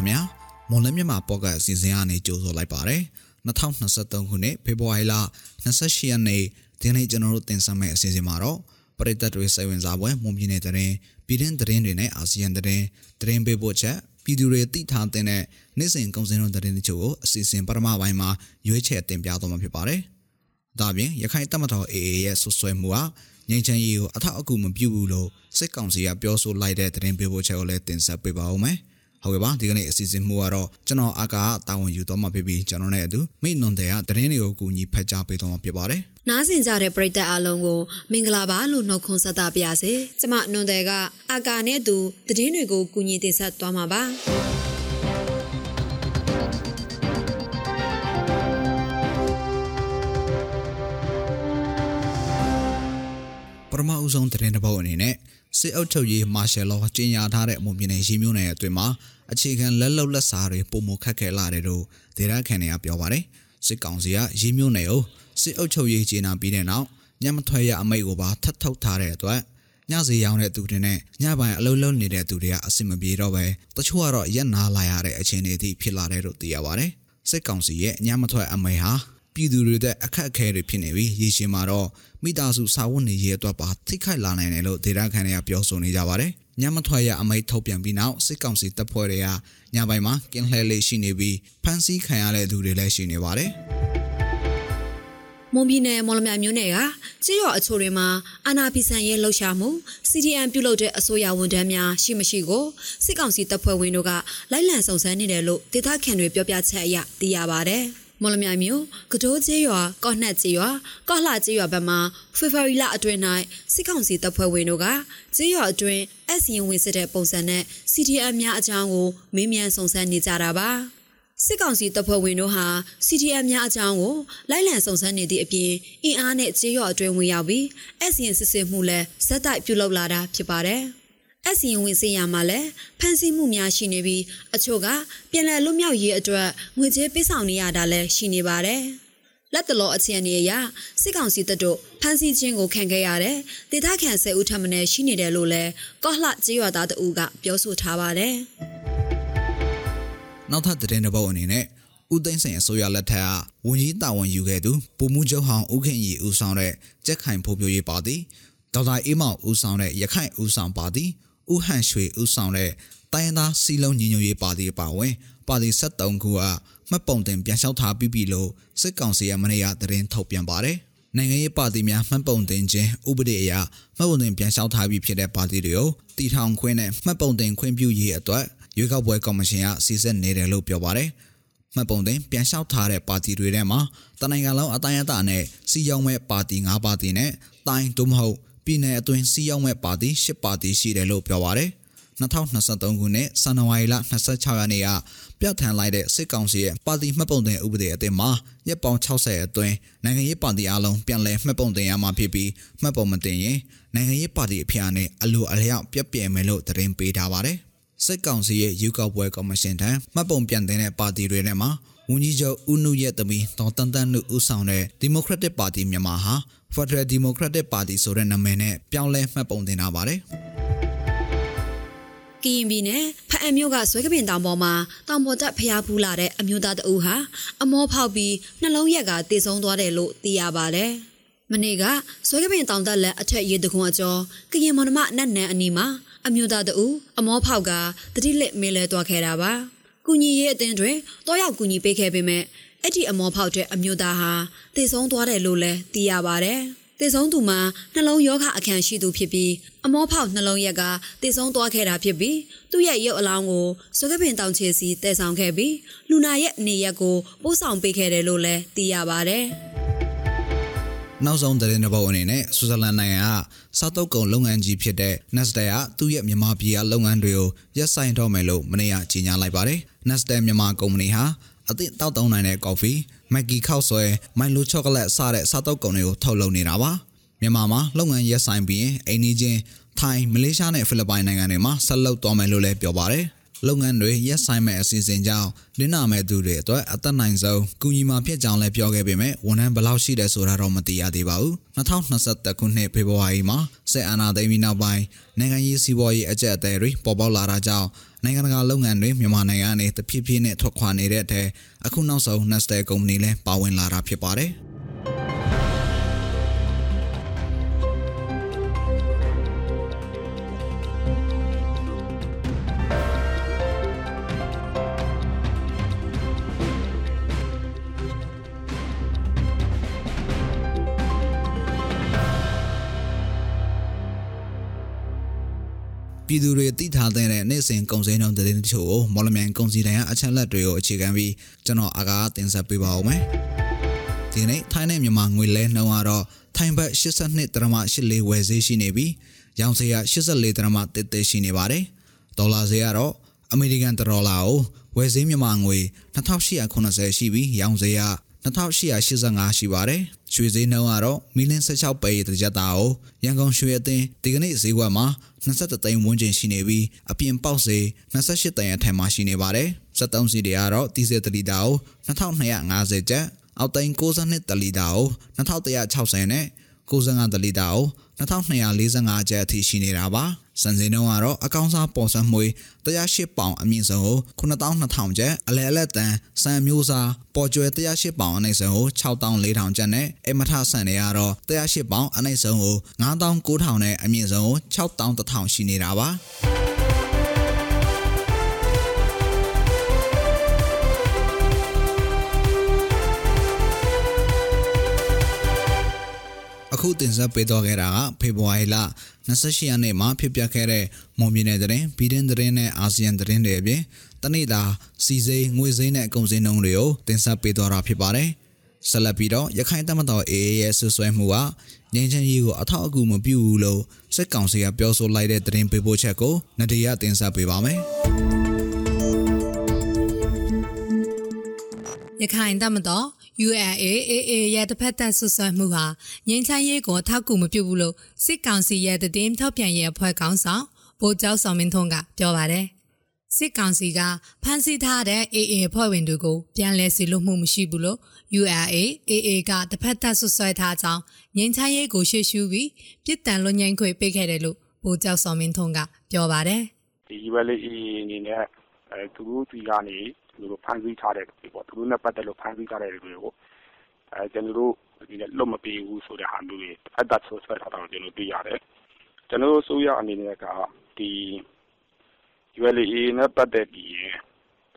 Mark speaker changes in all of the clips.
Speaker 1: ခင်ဗျာမွန်လမြန်မာပေါ့ကတ်အစီအစဉ်ကနေကြိုဆိုလိုက်ပါတယ်2023ခုနှစ်ဖေဖော်ဝါရီလ28ရက်နေ့ဒီနေ့ကျွန်တော်တို့တင်ဆက်မယ့်အစီအစဉ်မှာတော့ပရိသတ်တွေစိတ်ဝင်စားပွဲမွန်ပြည်နယ်တရင်ပြည်တွင်းသတင်းတွေနဲ့အာဆီယံသတင်းသတင်းပေးပို့ချက်ပြည်သူတွေသိထားတဲ့နေ့စဉ်ကုန်စည်နှုန်းသတင်းတချို့ကိုအစီအစဉ်ပထမပိုင်းမှာရွေးချယ်တင်ပြသွားမှာဖြစ်ပါတယ်ဒါပြင်ရခိုင်တပ်မတော် AA ရဲ့ဆွဆွဲမှုဟာငြိမ်းချမ်းရေးကိုအထောက်အကူမပြုဘူးလို့စစ်ကောင်စီကပြောဆိုလိုက်တဲ့သတင်းပေးပို့ချက်ကိုလည်းတင်ဆက်ပေးပါဦးမယ်။ ဟုတ်ကဲ့ပါဒီကနေ့အစီအစဉ်မှုကတော့ကျွန်တော်အာကာတာဝန်ယူတော့မှာဖြစ်ပြီးကျွန်တော်နဲ့အတူမိနွန်တဲ့ကသတင်းတွေကိုကူညီဖတ်ကြားပေးတော့မှာဖြစ်ပါတယ်။
Speaker 2: နားဆင်ကြတဲ့ပရိသတ်အားလုံးကိုမင်္ဂလာပါလို့နှုတ်ခွန်းဆက်သပါရစေ။ကျွန်မနွန်တဲ့ကအာကာနဲ့အတူသတင်းတွေကိုကူညီတင်ဆက်သွားမှာပါ။
Speaker 1: ပထမဦးဆုံးသတင်းတစ်ပုဒ်အနေနဲ့ စစ်အုပ်ချုပ်ရေးမာရှယ်လောကြီးညာထားတဲ့အမှုမြင်တဲ့ရင်းမျိုးနယ်အတွင်းမှာအခြေခံလက်လုံလက်စားတွေပုံမခက်ခဲလာတယ်လို့ဒေသခံတွေကပြောပါတယ်စစ်ကောင်စီကရင်းမျိုးနယ်ကိုစစ်အုပ်ချုပ်ရေးကြီးညာပြီးတဲ့နောက်ညမထွက်ရအမိတ်ကိုပါထပ်ထုတ်ထားတဲ့အတွက်ညစီရောင်းတဲ့သူတွေနဲ့ညပိုင်းအလုံးလုံးနေတဲ့သူတွေကအဆင်မပြေတော့ပဲတချို့ကတော့ရက်နာလာရတဲ့အခြေအနေအထိဖြစ်လာတယ်လို့သိရပါတယ်စစ်ကောင်စီရဲ့ညမထွက်အမိတ်ဟာ ပြည်သူတွေတဲ့အခက်အခဲတွေဖြစ်နေပြီးရေရှည်မှာတော့မိသားစုစာဝတ်နေရေးအတွက်ပါထိခိုက်လာနိုင်တယ်လို့ဒေတာခန်တွေကပြောဆိုနေကြပါတယ်။ညမထွက်ရအမိတ်ထုတ်ပြန်ပြီးနောက်စစ်ကောင်စီတပ်ဖွဲ့တွေကညပိုင်းမှာကင်းလှဲလေးရှိနေပြီးဖမ်းဆီးခံရတဲ့သူတွေလည်းရှိနေပါတယ်။
Speaker 2: မွန်ပြည်နယ်မော်လမြိုင်မြို့နယ်ကကြေးရော်အချို့တွေမှာအာနာဖီဆန်ရဲ့လှုပ်ရှားမှု CDN ပြုလုပ်တဲ့အစိုးရဝန်ထမ်းများရှိမရှိကိုစစ်ကောင်စီတပ်ဖွဲ့ဝင်တို့ကလိုက်လံစုံစမ်းနေတယ်လို့ဒေသခံတွေပြောပြချက်အရသိရပါဗျ။ မော်လမြိုင်မြို့ကတိုးကျေးရွာကော့နှက်ကျေးရွာကော့လှကျေးရွာဘက်မှာဖေဖော်ဝါရီလအတွင်း၌စစ်ကောင်စီတပ်ဖွဲ့ဝင်တို့ကကျေးရွာအတွင်းအစီရင်ဝင်စစ်တဲ့ပုံစံနဲ့ CDM များအကြောင်းကိုမေးမြန်းစုံစမ်းနေကြတာပါစစ်ကောင်စီတပ်ဖွဲ့ဝင်တို့ဟာ CDM များအကြောင်းကိုလိုက်လံစုံစမ်းနေသည့်အပြင်အင်အားနဲ့ကြေးရွာအတွင်းဝင်ရောက်ပြီးအစီရင်စစ်ဆေးမှုလည်းဇက်တိုက်ပြုလုပ်လာတာဖြစ်ပါတယ်။ အစီရင်ဝင်စင်ရမှာလည်းဖန်ဆီးမှုများရှိနေပြီးအချို့ကပြန်လည်လွတ်မြောက်ရေးအတွက်ငွေကြေးပေးဆောင်နေရတာလည်းရှိနေပါတယ်။လက်တလောအခြေအနေအရစစ်ကောင်စီတပ်တို့ဖမ်းဆီးခြင်းကိုခံခဲ့ရတဲ့ဒေသခံ၁၀ဦးထပ်မံရှိနေတယ်လို့လည်းကော့လှကျေးရွာသားတဦးကပြောဆိုထားပါတယ်။
Speaker 1: နောက်ထပ်သတင်းတစ်ပုဒ်အနေနဲ့ဦးသိန်းစိန်အစိုးရလက်ထက်ကဝန်ကြီးတာဝန်ယူခဲ့သူပုံမှုချုပ်ဟောင်းဦးခင်ရီဦးဆောင်တဲ့ကြက်ခိုင်ဖိုးပြိုရေးပါတီဒေါက်တာအေးမောင်ဦးဆောင်တဲ့ရခိုင်ဦးဆောင်ပါတီ ဦးဟန်ရွှေဦးဆောင်တဲ့တိုင်းသားစီလုံးညီညွတ်ရေးပါတီပါဝင်ပါတီ73ခုကမှတ်ပုံတင်ပြန်လျှောက်ထားပြီးပြီလို့စစ်ကောင်စီကမနေ့ကသတင်းထုတ်ပြန်ပါတယ်။နိုင်ငံရေးပါတီများမှတ်ပုံတင်ခြင်းဥပဒေအရမှတ်ပုံတင်ပြန်လျှောက်ထားပြီးဖြစ်တဲ့ပါတီတွေကိုတီထောင်ခွင့်နဲ့မှတ်ပုံတင်ခွင့်ပြုရေးအတွက်ရွေးကောက်ပွဲကော်မရှင်ကစီစစ်နေတယ်လို့ပြောပါတယ်။မှတ်ပုံတင်ပြန်လျှောက်ထားတဲ့ပါတီတွေထဲမှာတနိုင်ငံလုံးအတိုင်းအတာနဲ့စီရောက်မဲ့ပါတီ၅ပါတီနဲ့တိုင်းတို့မဟုတ် ပြည်내အတွင်းစီးရောက်မဲ့ပါတီ၈ပါတီရှိတယ်လို့ပြောပါရယ်2023ခုနှစ်ဇန်နဝါရီလ26ရက်နေ့ကပြဋ္ဌာန်းလိုက်တဲ့စစ်ကောင်စီရဲ့ပါတီမှတ်ပုံတင်ဥပဒေအသစ်မှာရက်ပေါင်း60အတွင်းနိုင်ငံရေးပါတီအလုံးပြန်လည်မှတ်ပုံတင်ရမှာဖြစ်ပြီးမှတ်ပုံမတင်ရင်နိုင်ငံရေးပါတီအဖျားနဲ့အလိုအလျောက်ပြက်ပြဲမယ်လို့သတင်းပေးထားပါတယ် စစ်ကောင်စီရဲ့ယူကောက်ပွဲကော်မရှင်ထံမှတ်ပုံပြန်တင်တဲ့ပါတီတွေထဲမှာဝန်ကြီးချုပ်ဦးနုရဲ့သမီးဒေါ်တန်တန်နုဦးဆောင်တဲ့ Democratic Party မြန်မာဟာ Federal Democratic Party ဆိုတဲ့နာမည်နဲ့ပြောင်းလဲမှတ်ပုံတင်ထားပါတယ်
Speaker 2: ကရင်ပြည်နယ်ဖအံမြို့ကဆွဲကပင်တောင်ပေါ်မှာတောင်ပေါ်တက်ဖျားဖူးလာတဲ့အမျိုးသားတအူဟာအမောဖောက်ပြီးနှလုံးရက်ကတည်ဆုံးသွားတယ်လို့သိရပါတယ်။မနေ့ကဆွဲကပင်တောင်တက်လက်အထက်ရေတခွန်အကျော်ကရင်မော်နမအနက်နန်အနီးမှာ အမျိုးသားတအူအမောဖောက်ကတတိလက်မေးလဲသွားခဲ့တာပါ။ကူညီရေးအသင်းတွင်တောရောက်ကူညီပေးခဲ့ပေမဲ့အဲ့ဒီအမောဖောက်တဲ့အမျိုးသားဟာတည်ဆုံးသွားတယ်လို့လည်းသိရပါတယ်။တည်ဆုံးသူမှာနှလုံးယောဂအခန့်ရှိသူဖြစ်ပြီးအမောဖောက်နှလုံးရက်ကတည်ဆုံးသွားခဲ့တာဖြစ်ပြီးသူ့ရဲ့ရုပ်အလောင်းကိုစကပင်တောင်ချေစီတည်ဆောင်ခဲ့ပြီးလူနာရဲ့နေရက်ကိုပို့ဆောင်ပေးခဲ့တယ်လို့လည်းသိရပါတယ်။
Speaker 1: နောက်ဆုံးသတင်းတစ်ပုဒ်အနေနဲ့ဆွစ်ဇာလန်နိုင်ငံကစားတုပ်ကုန်လုပ်ငန်းကြီးဖြစ်တဲ့ Nestle ကသူ့ရဲ့မြန်မာပြည်ကလုပ်ငန်းတွေကိုရပ်ဆိုင်းတော့မယ်လို့မနေ့ကကြေညာလိုက်ပါတယ်။ Nestle မြန်မာကုမ္ပဏီဟာအသင့်တောက်တုံးနိုင်တဲ့ကော်ဖီ၊မက်ကီခောက်ဆွဲ၊မိုင်လိုချောကလက်စတဲ့စားတုပ်ကုန်တွေကိုထုတ်လုပ်နေတာပါ။မြန်မာမှာလုပ်ငန်းရပ်ဆိုင်းပြီးရင်အိန္ဒိချင်းထိုင်းမလေးရှားနဲ့ဖိလစ်ပိုင်နိုင်ငံတွေမှာဆက်လုပ်သွားမယ်လို့လည်းပြောပါတယ်။ လုပ်ငန်းတွေရက်ဆိုင်မဲ့အစီအစဉ်ကြောင့်နင်းနာမဲ့သူတွေအတွက်အသက်နိုင်ဆုံးကူညီမှာဖြစ်ကြောင်းလည်းပြောခဲ့ပေမဲ့ဝန်ထမ်းဘယ်လောက်ရှိတယ်ဆိုတာတော့မသိရသေးပါဘူး2021ခုနှစ်ဖေဖော်ဝါရီမှာစစ်အာဏာသိမ်းပြီးနောက်ပိုင်းနိုင်ငံရေးစီးပွားရေးအကျပ်အသဲတွေပေါ်ပေါက်လာတာကြောင့်နိုင်ငံတကာလုပ်ငန်းတွေမြန်မာနိုင်ငံကနေတဖြည်းဖြည်းနဲ့ထွက်ခွာနေတဲ့အထက်အခုနောက်ဆုံး Nestle ကုမ္ပဏီလည်းပါဝင်လာတာဖြစ်ပါတယ်။ ပြည်သူတွေသိထားတဲ့နေ့စဉ်ကုန်စည်နှုန်းသတင်းတချို့ကိုမော်လမြိုင်ကုန်စည်တိုင်းအချက်လက်တွေကိုအခြေခံပြီးကျွန်တော်အကားတင်ဆက်ပေးပါဦးမယ်။ဒီနေ့ထိုင်းနဲ့မြန်မာငွေလဲနှုန်းကတော့ထိုင်းဘတ်82ဒရမ84ဝယ်ဈေးရှိနေပြီးရောင်းဈေးက84ဒရမတစ်တစ်ရှိနေပါတယ်။ဒေါ်လာဈေးကတော့အမေရိကန်ဒေါ်လာကိုဝယ်ဈေးမြန်မာငွေ2880ရှိပြီးရောင်းဈေးက 2885ရှိပါတယ်။ရွှေဈေးနှုန်းကတော့မီလင်း16ပဲတစ်ကြက်သားကိုရန်ကုန်ရွှေအသင်းဒီကနေ့ဈေးကွက်မှာ23သိန်းဝန်းကျင်ရှိနေပြီးအပြင်ပေါက်ဈေး28သိန်းအထက်မှာရှိနေပါတယ်။73စီတွေကတော့တီဇယ်တလီတာကို2250ကျပ်အောက်သိန်း62တလီတာကို2160နဲ့ 95တလီတာကို2245ကျပ်အထိရှိနေတာပါစံစင်းနှုန်းကတော့အကောင့်စားပေါ်စံမွေ108ပေါင်အမြင့်ဆုံးကို9200ကျပ်အလဲအလက်တန်စံမျိုးစားပေါ်ကျွဲ108ပေါင်အနှိမ့်ဆုံးကို6400ကျပ်နဲ့အမထဆန်တွေကတော့108ပေါင်အနှိမ့်ဆုံးကို9900နဲ့အမြင့်ဆုံးကို6100ရှိနေတာပါ အခုတင်ဆက်ပေးတော့ခဲ့တာကဖေဖော်ဝါရီလ28ရက်နေ့မှာဖြစ်ပျက်ခဲ့တဲ့မွန်ပြည်နယ်သတင်းပြည်တွင်းသတင်းနဲ့အာဆီယံသတင်းတွေအပြင်တနေ့တာစီစိမ်းငွေစိမ်းနဲ့အကုန်စည်နှုန်းတွေကိုတင်ဆက်ပေးတော့တာဖြစ်ပါတယ်။ဆက်လက်ပြီးတော့ရခိုင်တပ်မတော် AA ရဲ့ဆွဆွဲမှုကငင်းချင်ရေးကိုအထောက်အကူမပြုဘူးလို့စစ်ကောင်စီကပြောဆိုလိုက်တဲ့သတင်းပေးပို့ချက်ကိုနဒီယာတင်ဆက်ပေးပါမယ်။
Speaker 2: ရခိုင်တပ်မတော် UNAAA ရဲ့တစ်ဖက်သက်ဆွဆွဲမှုဟာငင်းချမ်းရေးကိုထောက်ကူမပြုဘူးလို့စစ်ကောင်စီရဲ့တည်င်းထောက်ပြန်ရေးအဖွဲ့ခေါင်းဆောင်ဗိုလ်ကျောက်ဆောင်မင်းထွန်းကပြောပါတယ်။စစ်ကောင်စီကဖမ်းဆီးထားတဲ့ AA အဖွဲ့ဝင်တွေကိုပြန်လည်စီလို့မှုမရှိဘူးလို့ UNAAA ကတစ်ဖက်သက်ဆွဆွဲထားကြောင်းငင်းချမ်းရေးကိုရှေ့ရှုပြီးပြစ်ဒဏ်လွန်ငင်းခွေပေးခဲ့တယ်လို့ဗိုလ်ကျောက်ဆောင်မင်းထွန်းကပြောပါတယ်။
Speaker 3: ဒီ ULA အနေနဲ့အဲသူတို့ဒီကနေသူတို့ ဖမ်းဆီးထားတဲ့တွေပေါ့သူတို့နဲ့ပတ်သက်လို့ဖမ်းဆီးထားတဲ့တွေကိုအဲကျွန်တော်တို့ဒီလွတ်မပေးဘူးဆိုတဲ့ဟာမျိုးတွေအသက်ဆိုဆွဲထားတာကိုကျွန်တော်သိရတယ်ကျွန်တော်တို့ဆိုရအနေနဲ့ကဒီ ULA နဲ့ပတ်သက်ပြီး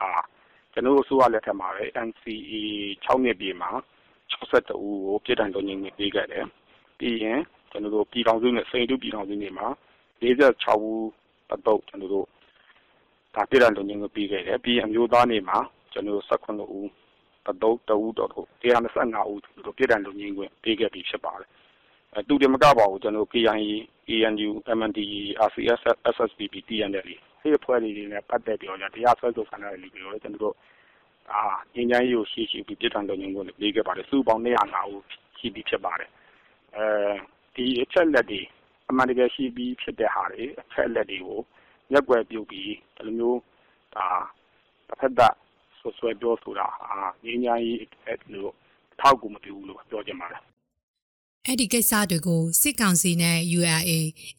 Speaker 3: အာကျွန်တော်တို့ဆိုရလက်ထက်မှာပဲ NCA 6နှစ်ပြည့်မှာ62ဦးကိုပြည်ထောင်စုညင်ပေးခဲ့တယ်ပြီးရင်ကျွန်တော်တို့ပြည်ထောင်စုနဲ့စိန်တုပြည်ထောင်စုနေမှာ46ဦးအတော့ကျွန်တော်တို့ဒါ ပြည်ထောင်စုညင်ပေးခဲ့တယ်ပြီးအမျိုးသားနေမှာကျွန်တော်တို့18ဦးတသုတ်တဦးတော်တို့125ဦးတို့ပြည်ထောင်စုညင်ခွင့်ပေးခဲ့ပြီးဖြစ်ပါတယ်အဲတူတယ်မကပါဘူးကျွန်တော် KIA ANU MNDE RCS SSPP TNL ဒီအဖွဲ့တွေနဲ့ပတ်သက်ပြီးတော့တရားစွဲဆိုခံရတဲ့လူတွေကိုကျွန်တော်တို့အာငင်းချိုင်းရိုးရှိရှိပြီးပြည်ထောင်စုညင်ခွင့်ပေးခဲ့ပါတယ်စုပေါင်း205ဦးရှိပြီးဖြစ်ပါတယ်အဲဒီအချက်လက်တွေအမှန်တကယ်ရှိပြီးဖြစ်တဲ့ဟာတွေအချက်လက်တွေကို ရက်ွယ်ပြုတ်ပြီးဒီလိုမျိုးဒါတစ်ဖက်သက်ဆွဆွဲပြောဆိုတာဟာငင်းချိုင်းရေးလို့ထောက်ကူမပြုဘူးလို့ပြောချင်ပါတယ်
Speaker 2: အဲ့ဒီကိစ္စတွေကိုစစ်ကောင်စီနဲ့ URA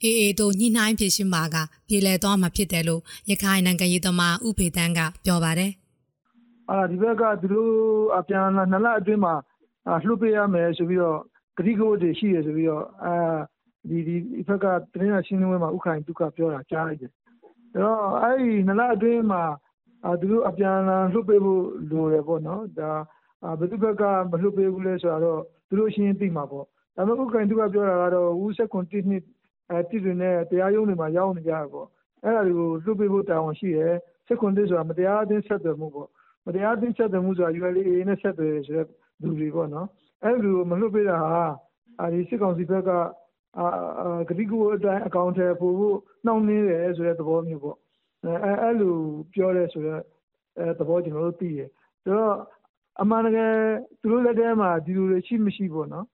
Speaker 2: AA တို့ညှိနှိုင်းဖြေရှင်းပါကပြည်လဲသွားမှာဖြစ်တယ်လို့ရခိုင်နိုင်ငံရေးသမားဥဖေတန်းကပြောပါတယ်။
Speaker 4: အာဒီဘက်ကသူတို့အပြန်လာနှစ်လအတွင်းမှာလှုပ်ပေးရမယ်ဆိုပြီးတော့ဂရိကဝတ်တွေရှိရဆိုပြီးတော့အာဒီဒီဘက်ကတင်းရရှင်းလင်းဝဲမှာဥခိုင်ဒုက္ခပြောတာကြားလိုက်တယ်။ဒါ တော့ အဲ့ဒီနှစ်လအတွင်းမှာ သူတို့ အပြန်လာလှုပ်ပေးဖို့ လိုတယ်ပေါ့နော်။ဒါဘယ်သူဘက်က မလှုပ်ပေးဘူးလဲ ဆိုတော့ သူတို့ရှင်း သိမှာပေါ့ ဒါပေမဲ့ဥက္ကဋ္ဌကပြောတာကတော့ ဦးဆက်ခွန်တစ်နှစ်တစ်တွေနဲ့ တရားရုံးတွေမှာ ရောက်နေကြတာပေါ့ အဲ့ဒါတွေကို လွှတ်ပေးဖို့ တာဝန်ရှိတယ်ဆက်ခွန်တစ်ဆိုတာ မတရားအသင်း ဆက်သွယ်မှုပေါ့ မတရားအသင်း ဆက်သွယ်မှုဆိုတာ ULA နဲ့ ဆက်သွယ်ဆိုတဲ့ လူတွေပေါ့နော် အဲ့လို မလွှတ်ပေးတာဟာအဲဒီစစ်ကောင်စီဘက်က အာဂတိကူအတိုင်း အကောင့်ထဲပို့ဖို့ နှောင့်နှေးတယ်ဆိုတဲ့ သဘောမျိုးပေါ့ အဲအဲ့လိုပြောရဲဆိုတော့အဲသဘော ကျွန်တော်တို့သိရဆိုတော့ အမှန်တကယ် သူတို့လက်ထဲမှာ ဒီလိုတွေ ရှိမရှိပေါ့နော်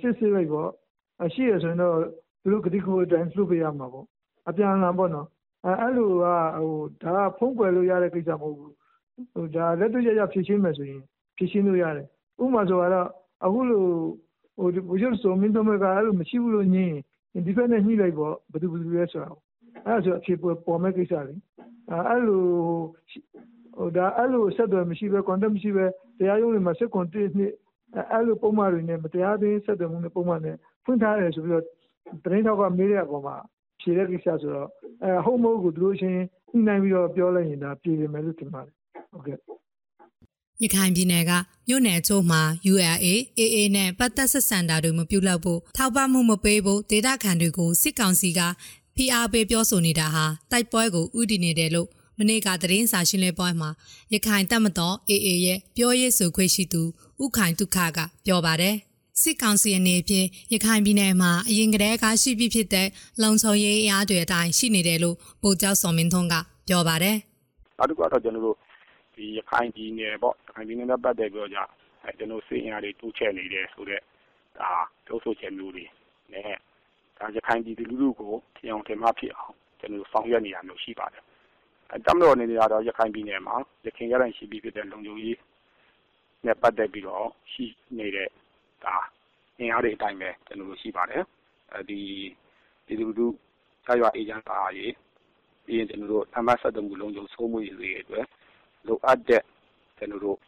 Speaker 4: စစ်ဆေးလိုက်ပေါ့ ရှိရဆိုရင်တော့ သူတို့ ကတိကူအတိုင်းလှုပ်ပေးရမှာပေါ့ အပြန်အလှန်ပေါ့နော် အဲအဲ့လိုကဟိုဒါက ဖုံးကွယ်လို့ရတဲ့ ကိစ္စမဟုတ်ဘူးဟိုဒါ လက်တွေ့ရရဖြည့်ရှင်းမယ်ဆိုရင် ဖြည့်ရှင်းလို့ရတယ် ဥပမာဆိုတော့ အခုလို ဟိုဘုရားဆိုမင်းတို့ကအဲ့လိုမရှိဘူးလို့ညင်းဒီဘက်နဲ့ညှိလိုက်ပေါ့ဘယ်သူဘယ်သူလဲဆိုတာအဲ့ဒါဆိုအဖြေပေါ်ပေါ်မဲ့ကိစ္စလေအဲ့လိုဟိုဒါအဲ့လိုဆက်သွယ်မရှိပဲ contact မရှိပဲတရားရုံးတွေမှာစစ်ကွန်တစ်နှစ်အဲ့လိုပုံမှန်တွေနဲ့မတရားသင်းဆက်သွယ်မှုနဲ့ပုံမှန်နဲ့ဖွင့်ထားတယ်ဆိုပြီးတော့သတင်းထောက်ကမေးတဲ့အပေါ်မှာဖြေတဲ့ကိစ္စဆိုတော့အဲဟုတ်မဟုတ်ကိုသူတို့ချင်းညှိနှိုင်းပြီးတော့ပြောလိုက်ရင်ဒါပြည်ရမယ်လို့ထင်ပါတယ်ဟုတ်ကဲ့
Speaker 5: ရခိုင်ပြည်နယ်ကမြို့နယ်ချို့မှာ ULA AA နဲ့ပတ်သက်ဆက်ဆံတာတွေမပြုလုပ်ဖို့ထောက်ပံ့မှုမပေးဖို့ဒေသခံတွေကိုစစ်ကောင်စီကဖိအားပေးပြောဆိုနေတာဟာတိုက်ပွဲကိုဥတည်နေတယ်လို့မနေ့ကသတင်းစာရှင်းလင်းပွဲမှာရခိုင်တပ်မတော် AA ရဲ့ပြောရေးဆိုခွင့်ရှိသူဥခိုင်ဒုက္ခကပြောပါတယ်စစ်ကောင်စီအနေဖြင့်ရခိုင်ပြည်နယ်မှာအရင်ကတည်းကရှိပြီးဖြစ်တဲ့လုံခြုံရေးအားတွေအတိုင်းရှိနေတယ်လို့ပိုကျောက်စော်မင်းထွန်းကပြောပါတယ်။
Speaker 3: နောက်တစ်ခုကတော့ကျွန်တော်တို့ ဒီရခိုင်ပြည်နယ်ပေါ့ရခိုင်ပြည်နယ်နဲ့ပတ်သက်ပြီးတော့ကြာအဲကျွန်တော်စစ်အင်အားတွေတိုးချဲ့နေတယ်ဆိုတော့ဒါပြောဆိုချက်မျိုးတွေနဲ့ဒါရခိုင်ပြည်သူလူထုကိုထင်အောင်ထင်မှားဖြစ်အောင်ကျွန်တော်ဆောင်ရွက်နေရမျိုးရှိပါတယ်။အဲတမတော်အနေနဲ့ကတော့ရခိုင်ပြည်နယ်မှာရခိုင်ရတိုင်းရှိပြီးဖြစ်တဲ့လုံခြုံရေးနဲ့ပတ်သက်ပြီးတော့ရှိနေတဲ့ဒါအင်အားတွေအတိုင်းပဲကျွန်တော်တို့ရှိပါတယ်။အဲဒီဒီလူလူဆရာအေဂျင့်သားရေးပြီးရင်ကျွန်တော်တို့အမတ်ဆက်တမှုလုံးစုံစိုးမှုရေးတွေအတွက် လိုအပ်တဲ့ကျွန်တော်တို့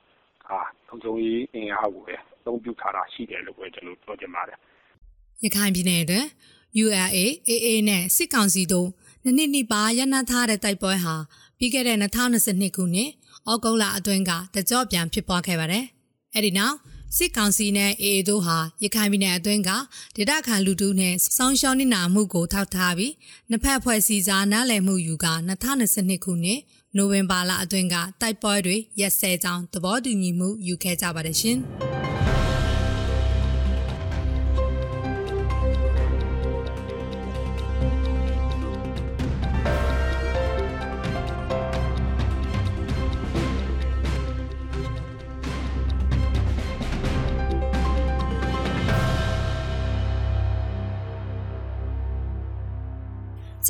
Speaker 3: အာလုံခြုံရေးအင်အားကိုပဲအသုံးပြုထားတာရှိတယ်လို့ပဲကျွန်တော်ပြောချင်ပါတယ်။
Speaker 5: ရခိုင်ပြည်နယ်တွင် ULA AA နဲ့စစ်ကောင်စီတို့နှစ်နှစ်နှစ်ပါရနထားတဲ့တိုက်ပွဲဟာပြီးခဲ့တဲ့2022ခုနှစ်ဩဂုတ်လအတွင်းကတကြော့ပြန်ဖြစ်ပွားခဲ့ပါတယ်။အဲဒီနောက်စစ်ကောင်စီနဲ့ AA တို့ဟာရခိုင်ပြည်နယ်အတွင်းကဒေသခံလူထုနဲ့စောင်းရှောင်းနေတာမှုကိုထောက်ထားပြီးနှစ်ဖက်ဖွဲ့စည်းစာနားလည်မှုယူက2022ခုနှစ် နိုဝင်ဘာလအတွင်းကတိုက်ပွဲတွေရက်စဲကြောင်းသဘောတူညီမှုယူခဲ့ကြပါတယ်ရှင်။